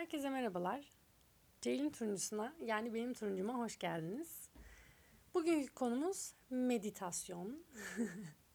Herkese merhabalar. Ceylin turuncusuna yani benim turuncuma hoş geldiniz. Bugünkü konumuz meditasyon.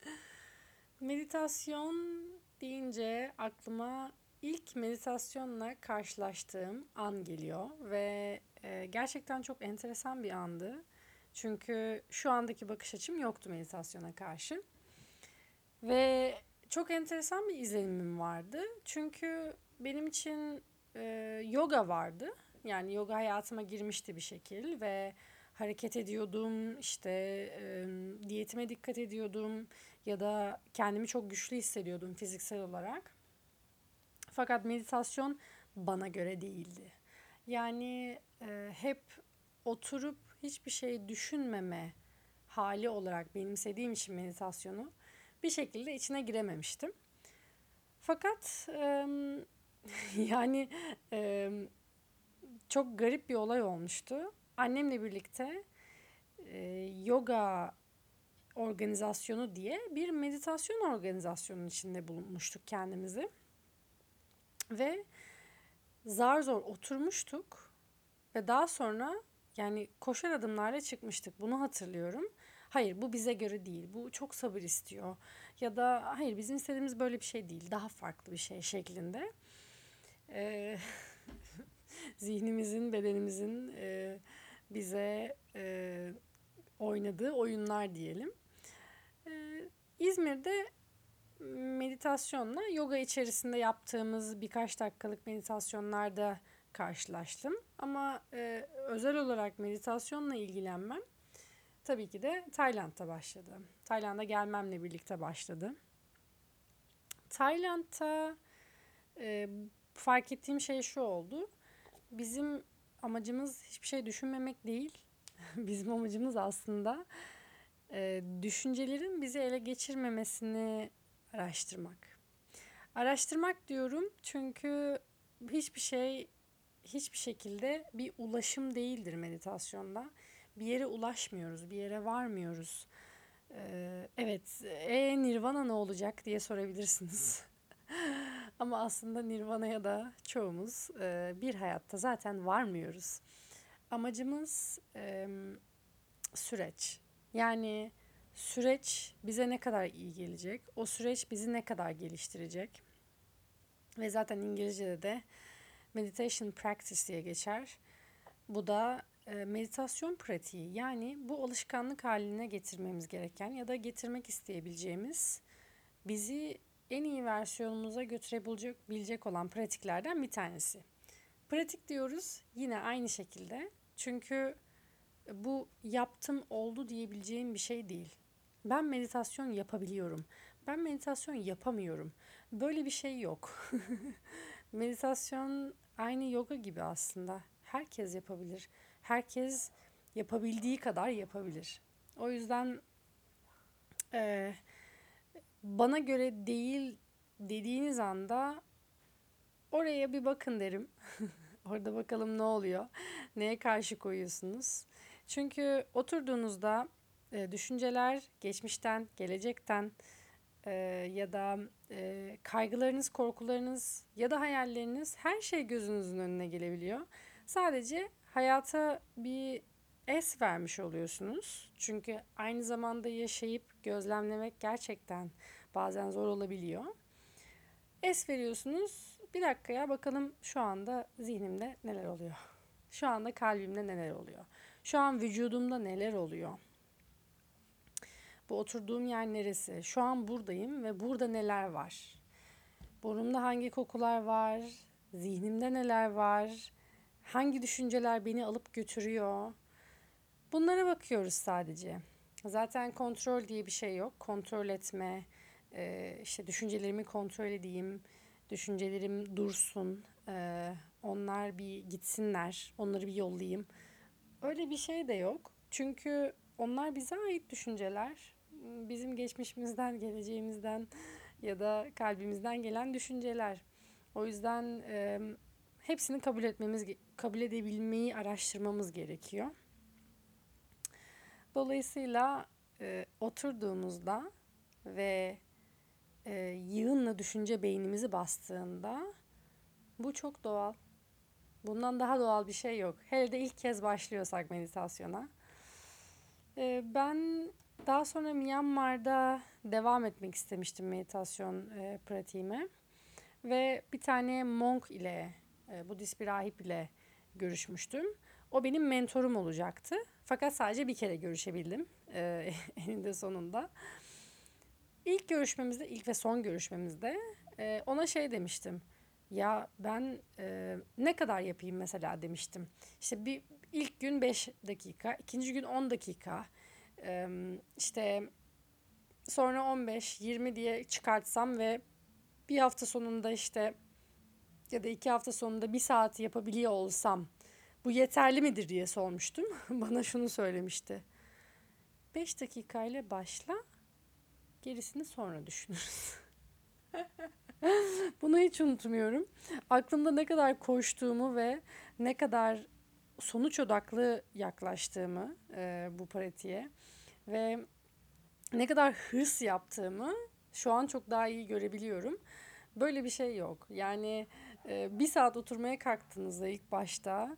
meditasyon deyince aklıma ilk meditasyonla karşılaştığım an geliyor ve e, gerçekten çok enteresan bir andı. Çünkü şu andaki bakış açım yoktu meditasyona karşı. Ve çok enteresan bir izlenimim vardı. Çünkü benim için e, yoga vardı. Yani yoga hayatıma girmişti bir şekil ve hareket ediyordum, işte e, diyetime dikkat ediyordum ya da kendimi çok güçlü hissediyordum fiziksel olarak. Fakat meditasyon bana göre değildi. Yani e, hep oturup hiçbir şey düşünmeme hali olarak benimsediğim için meditasyonu bir şekilde içine girememiştim. Fakat e, yani e, çok garip bir olay olmuştu. Annemle birlikte e, yoga organizasyonu diye bir meditasyon organizasyonunun içinde bulunmuştuk kendimizi. Ve zar zor oturmuştuk ve daha sonra yani koşar adımlarla çıkmıştık. Bunu hatırlıyorum. Hayır bu bize göre değil. Bu çok sabır istiyor. Ya da hayır bizim istediğimiz böyle bir şey değil. Daha farklı bir şey şeklinde. Ee, zihnimizin, bedenimizin e, bize e, oynadığı oyunlar diyelim. Ee, İzmir'de meditasyonla yoga içerisinde yaptığımız birkaç dakikalık meditasyonlarda karşılaştım. Ama e, özel olarak meditasyonla ilgilenmem tabii ki de Tayland'da başladı. Tayland'a gelmemle birlikte başladı. Tayland'da e, fark ettiğim şey şu oldu. Bizim amacımız hiçbir şey düşünmemek değil. Bizim amacımız aslında e, düşüncelerin bizi ele geçirmemesini araştırmak. Araştırmak diyorum çünkü hiçbir şey hiçbir şekilde bir ulaşım değildir meditasyonda. Bir yere ulaşmıyoruz, bir yere varmıyoruz. Ee, evet, e nirvana ne olacak diye sorabilirsiniz. Ama aslında nirvana'ya da çoğumuz e, bir hayatta zaten varmıyoruz. Amacımız e, süreç. Yani süreç bize ne kadar iyi gelecek, o süreç bizi ne kadar geliştirecek. Ve zaten İngilizce'de de meditation practice diye geçer. Bu da e, meditasyon pratiği. Yani bu alışkanlık haline getirmemiz gereken ya da getirmek isteyebileceğimiz bizi en iyi versiyonumuza götürebilecek bilecek olan pratiklerden bir tanesi. Pratik diyoruz yine aynı şekilde. Çünkü bu yaptım oldu diyebileceğim bir şey değil. Ben meditasyon yapabiliyorum. Ben meditasyon yapamıyorum. Böyle bir şey yok. meditasyon aynı yoga gibi aslında. Herkes yapabilir. Herkes yapabildiği kadar yapabilir. O yüzden e, bana göre değil dediğiniz anda oraya bir bakın derim. Orada bakalım ne oluyor. Neye karşı koyuyorsunuz? Çünkü oturduğunuzda e, düşünceler geçmişten, gelecekten e, ya da e, kaygılarınız, korkularınız ya da hayalleriniz her şey gözünüzün önüne gelebiliyor. Sadece hayata bir es vermiş oluyorsunuz. Çünkü aynı zamanda yaşayıp gözlemlemek gerçekten bazen zor olabiliyor. Es veriyorsunuz. Bir dakika ya bakalım şu anda zihnimde neler oluyor. Şu anda kalbimde neler oluyor. Şu an vücudumda neler oluyor. Bu oturduğum yer neresi? Şu an buradayım ve burada neler var? Burnumda hangi kokular var? Zihnimde neler var? Hangi düşünceler beni alıp götürüyor? Bunlara bakıyoruz sadece. Zaten kontrol diye bir şey yok. Kontrol etme, işte düşüncelerimi kontrol edeyim, düşüncelerim dursun, onlar bir gitsinler, onları bir yollayayım. Öyle bir şey de yok. Çünkü onlar bize ait düşünceler. Bizim geçmişimizden, geleceğimizden ya da kalbimizden gelen düşünceler. O yüzden e, hepsini kabul etmemiz, kabul edebilmeyi araştırmamız gerekiyor. Dolayısıyla e, oturduğumuzda ve e, yığınla düşünce beynimizi bastığında bu çok doğal. Bundan daha doğal bir şey yok. Hele de ilk kez başlıyorsak meditasyona. Ee, ben daha sonra Myanmar'da devam etmek istemiştim meditasyon e, pratiğime. Ve bir tane monk ile, e, Budist bir rahip ile görüşmüştüm. O benim mentorum olacaktı. Fakat sadece bir kere görüşebildim e, eninde sonunda. İlk görüşmemizde, ilk ve son görüşmemizde e, ona şey demiştim. Ya ben e, ne kadar yapayım mesela demiştim. İşte bir ilk gün 5 dakika, ikinci gün 10 dakika, e, işte sonra 15, 20 diye çıkartsam ve bir hafta sonunda işte ya da iki hafta sonunda bir saat yapabiliyor olsam bu yeterli midir diye sormuştum. Bana şunu söylemişti. 5 dakikayla başla, gerisini sonra düşünürüz. Bunu hiç unutmuyorum. Aklımda ne kadar koştuğumu ve ne kadar sonuç odaklı yaklaştığımı e, bu pratiğe ve ne kadar hırs yaptığımı şu an çok daha iyi görebiliyorum. Böyle bir şey yok. Yani e, bir saat oturmaya kalktığınızda ilk başta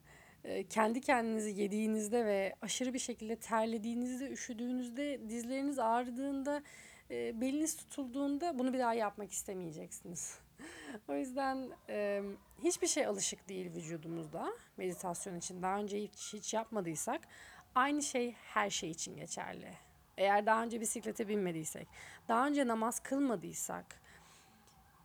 kendi kendinizi yediğinizde ve aşırı bir şekilde terlediğinizde, üşüdüğünüzde, dizleriniz ağrıdığında, e, beliniz tutulduğunda bunu bir daha yapmak istemeyeceksiniz. o yüzden e, hiçbir şey alışık değil vücudumuzda meditasyon için. Daha önce hiç, hiç yapmadıysak aynı şey her şey için geçerli. Eğer daha önce bisiklete binmediysek, daha önce namaz kılmadıysak,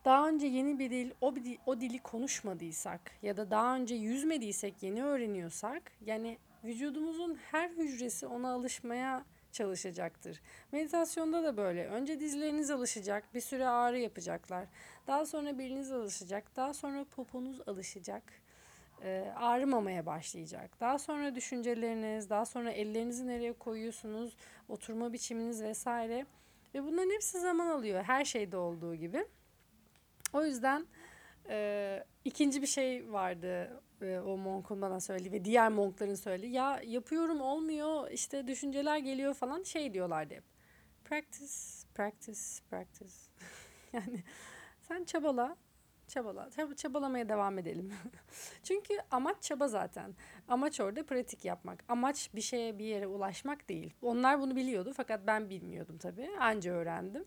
daha önce yeni bir dil, o, o dili konuşmadıysak ya da daha önce yüzmediysek, yeni öğreniyorsak yani vücudumuzun her hücresi ona alışmaya çalışacaktır. Meditasyonda da böyle. Önce dizleriniz alışacak, bir süre ağrı yapacaklar. Daha sonra beliniz alışacak, daha sonra poponuz alışacak. E, ağrımamaya başlayacak. Daha sonra düşünceleriniz, daha sonra ellerinizi nereye koyuyorsunuz, oturma biçiminiz vesaire. Ve bunların hepsi zaman alıyor. Her şeyde olduğu gibi. O yüzden e, ikinci bir şey vardı e, o monkun bana söyledi ve diğer monkların söyledi. Ya yapıyorum olmuyor işte düşünceler geliyor falan şey diyorlardı hep. Practice, practice, practice. yani sen çabala, çabala, çabalamaya devam edelim. Çünkü amaç çaba zaten. Amaç orada pratik yapmak. Amaç bir şeye bir yere ulaşmak değil. Onlar bunu biliyordu fakat ben bilmiyordum tabii. Anca öğrendim.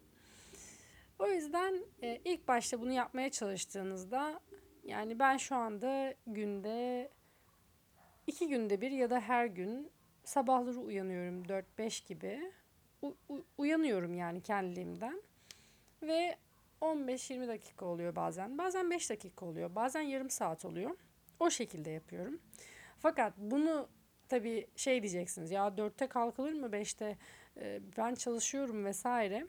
O yüzden e, ilk başta bunu yapmaya çalıştığınızda yani ben şu anda günde iki günde bir ya da her gün sabahları uyanıyorum 4-5 gibi. U- u- uyanıyorum yani kendiliğimden. Ve 15-20 dakika oluyor bazen. Bazen 5 dakika oluyor. Bazen yarım saat oluyor. O şekilde yapıyorum. Fakat bunu tabii şey diyeceksiniz ya 4'te kalkılır mı 5'te e, ben çalışıyorum vesaire.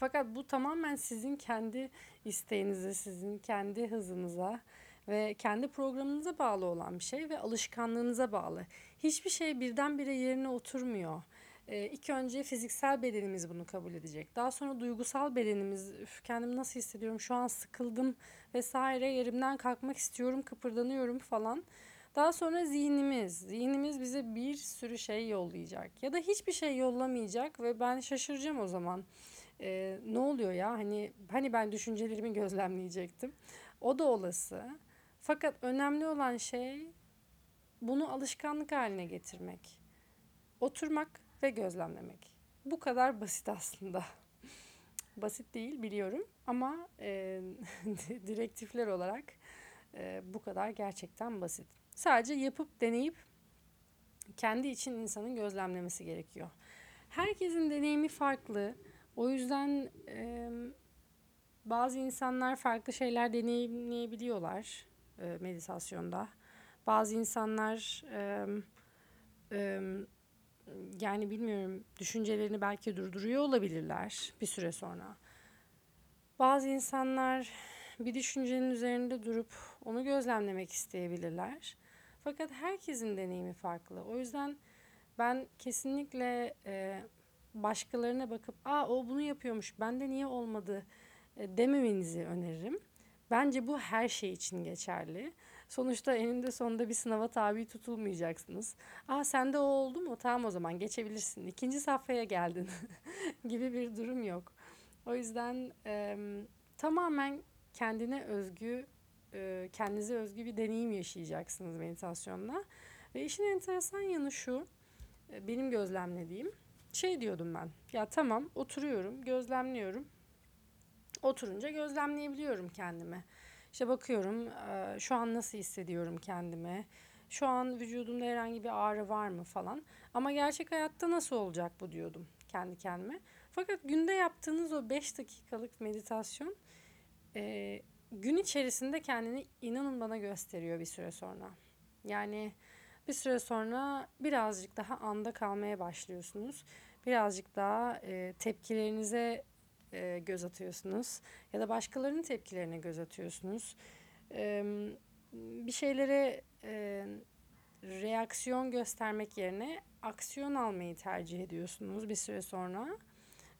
Fakat bu tamamen sizin kendi isteğinize, sizin kendi hızınıza ve kendi programınıza bağlı olan bir şey ve alışkanlığınıza bağlı. Hiçbir şey birdenbire yerine oturmuyor. Ee, ilk önce fiziksel bedenimiz bunu kabul edecek. Daha sonra duygusal bedenimiz, üf, kendimi nasıl hissediyorum, şu an sıkıldım vesaire, yerimden kalkmak istiyorum, kıpırdanıyorum falan. Daha sonra zihnimiz, zihnimiz bize bir sürü şey yollayacak ya da hiçbir şey yollamayacak ve ben şaşıracağım o zaman e, ne oluyor ya hani hani ben düşüncelerimi gözlemleyecektim. O da olası. Fakat önemli olan şey bunu alışkanlık haline getirmek. Oturmak ve gözlemlemek. Bu kadar basit aslında. basit değil biliyorum ama e, direktifler olarak e, bu kadar gerçekten basit. Sadece yapıp deneyip kendi için insanın gözlemlemesi gerekiyor. Herkesin deneyimi farklı. O yüzden e, bazı insanlar farklı şeyler deneyimleyebiliyorlar e, meditasyonda. Bazı insanlar e, e, yani bilmiyorum düşüncelerini belki durduruyor olabilirler bir süre sonra. Bazı insanlar bir düşüncenin üzerinde durup onu gözlemlemek isteyebilirler. Fakat herkesin deneyimi farklı. O yüzden ben kesinlikle e, başkalarına bakıp aa o bunu yapıyormuş bende niye olmadı e, dememenizi öneririm. Bence bu her şey için geçerli. Sonuçta eninde sonunda bir sınava tabi tutulmayacaksınız. Aa sende o oldu mu? Tamam o zaman geçebilirsin. İkinci safhaya geldin gibi bir durum yok. O yüzden e, tamamen kendine özgü e, kendinize özgü bir deneyim yaşayacaksınız meditasyonla. Ve işin enteresan yanı şu, e, benim gözlemlediğim. Şey diyordum ben, ya tamam oturuyorum, gözlemliyorum. Oturunca gözlemleyebiliyorum kendimi. İşte bakıyorum şu an nasıl hissediyorum kendimi. Şu an vücudumda herhangi bir ağrı var mı falan. Ama gerçek hayatta nasıl olacak bu diyordum kendi kendime. Fakat günde yaptığınız o 5 dakikalık meditasyon gün içerisinde kendini inanın bana gösteriyor bir süre sonra. Yani bir süre sonra birazcık daha anda kalmaya başlıyorsunuz. Birazcık daha e, tepkilerinize e, göz atıyorsunuz ya da başkalarının tepkilerine göz atıyorsunuz. E, bir şeylere e, reaksiyon göstermek yerine aksiyon almayı tercih ediyorsunuz bir süre sonra.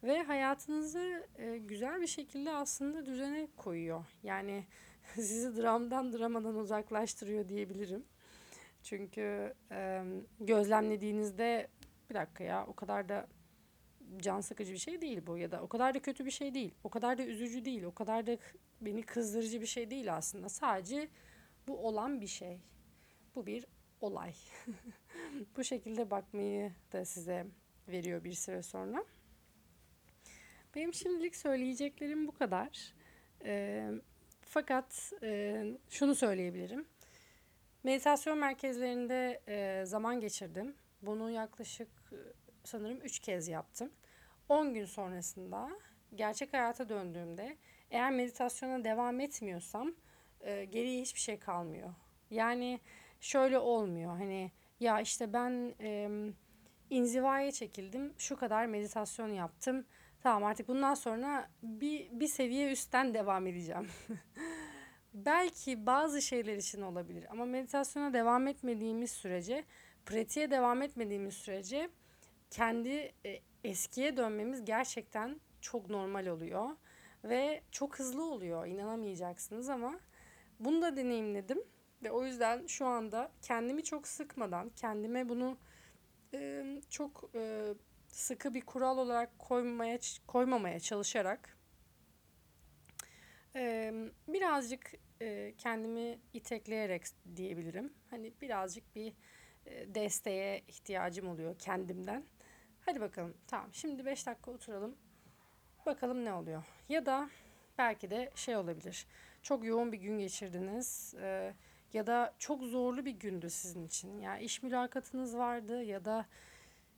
Ve hayatınızı e, güzel bir şekilde aslında düzene koyuyor. Yani sizi dramdan dramadan uzaklaştırıyor diyebilirim. Çünkü e, gözlemlediğinizde bir dakika ya o kadar da can sıkıcı bir şey değil bu ya da o kadar da kötü bir şey değil. O kadar da üzücü değil. O kadar da beni kızdırıcı bir şey değil aslında. Sadece bu olan bir şey. Bu bir olay. bu şekilde bakmayı da size veriyor bir süre sonra. Benim şimdilik söyleyeceklerim bu kadar. E, fakat e, şunu söyleyebilirim. Meditasyon merkezlerinde e, zaman geçirdim. Bunu yaklaşık sanırım 3 kez yaptım. 10 gün sonrasında gerçek hayata döndüğümde eğer meditasyona devam etmiyorsam e, geriye hiçbir şey kalmıyor. Yani şöyle olmuyor hani ya işte ben e, inzivaya çekildim şu kadar meditasyon yaptım tamam artık bundan sonra bir, bir seviye üstten devam edeceğim. Belki bazı şeyler için olabilir ama meditasyona devam etmediğimiz sürece, pratiğe devam etmediğimiz sürece kendi e, eskiye dönmemiz gerçekten çok normal oluyor ve çok hızlı oluyor. inanamayacaksınız ama bunu da deneyimledim ve o yüzden şu anda kendimi çok sıkmadan, kendime bunu e, çok e, sıkı bir kural olarak koymaya koymamaya çalışarak e, birazcık e, kendimi itekleyerek diyebilirim. Hani birazcık bir e, desteğe ihtiyacım oluyor kendimden. Hadi bakalım. Tamam. Şimdi 5 dakika oturalım. Bakalım ne oluyor. Ya da belki de şey olabilir. Çok yoğun bir gün geçirdiniz. E, ya da çok zorlu bir gündü sizin için. Yani iş mülakatınız vardı ya da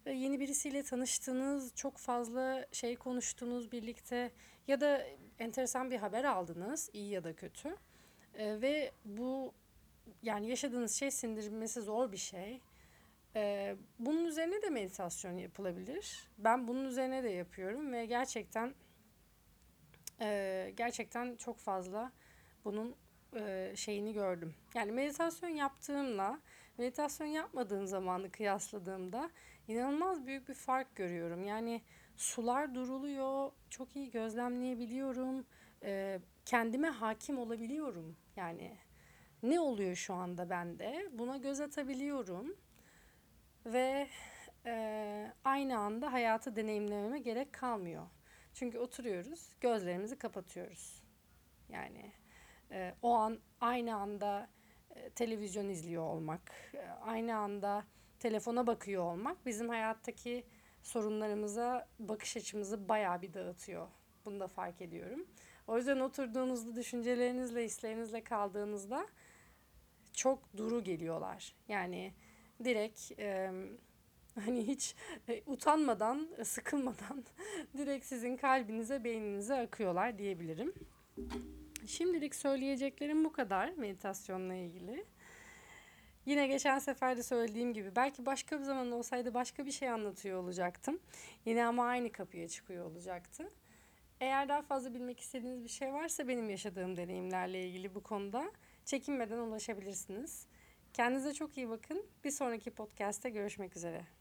yeni birisiyle tanıştınız, çok fazla şey konuştunuz birlikte ya da enteresan bir haber aldınız, iyi ya da kötü. E, ve bu yani yaşadığınız şey sindirilmesi zor bir şey. E, bunun üzerine de meditasyon yapılabilir. Ben bunun üzerine de yapıyorum ve gerçekten e, gerçekten çok fazla bunun e, şeyini gördüm. Yani meditasyon yaptığımla meditasyon yapmadığım zamanı kıyasladığımda inanılmaz büyük bir fark görüyorum. Yani sular duruluyor, çok iyi gözlemleyebiliyorum, e, kendime hakim olabiliyorum. Yani ne oluyor şu anda bende? Buna göz atabiliyorum ve e, aynı anda hayatı deneyimlememe gerek kalmıyor. Çünkü oturuyoruz, gözlerimizi kapatıyoruz. Yani e, o an aynı anda e, televizyon izliyor olmak, e, aynı anda telefona bakıyor olmak bizim hayattaki sorunlarımıza bakış açımızı bayağı bir dağıtıyor. Bunu da fark ediyorum. O yüzden oturduğunuzda düşüncelerinizle, hislerinizle kaldığınızda çok duru geliyorlar. Yani direkt e, hani hiç e, utanmadan, sıkılmadan direkt sizin kalbinize, beyninize akıyorlar diyebilirim. Şimdilik söyleyeceklerim bu kadar meditasyonla ilgili. Yine geçen sefer de söylediğim gibi belki başka bir zaman olsaydı başka bir şey anlatıyor olacaktım. Yine ama aynı kapıya çıkıyor olacaktı. Eğer daha fazla bilmek istediğiniz bir şey varsa benim yaşadığım deneyimlerle ilgili bu konuda çekinmeden ulaşabilirsiniz. Kendinize çok iyi bakın. Bir sonraki podcast'te görüşmek üzere.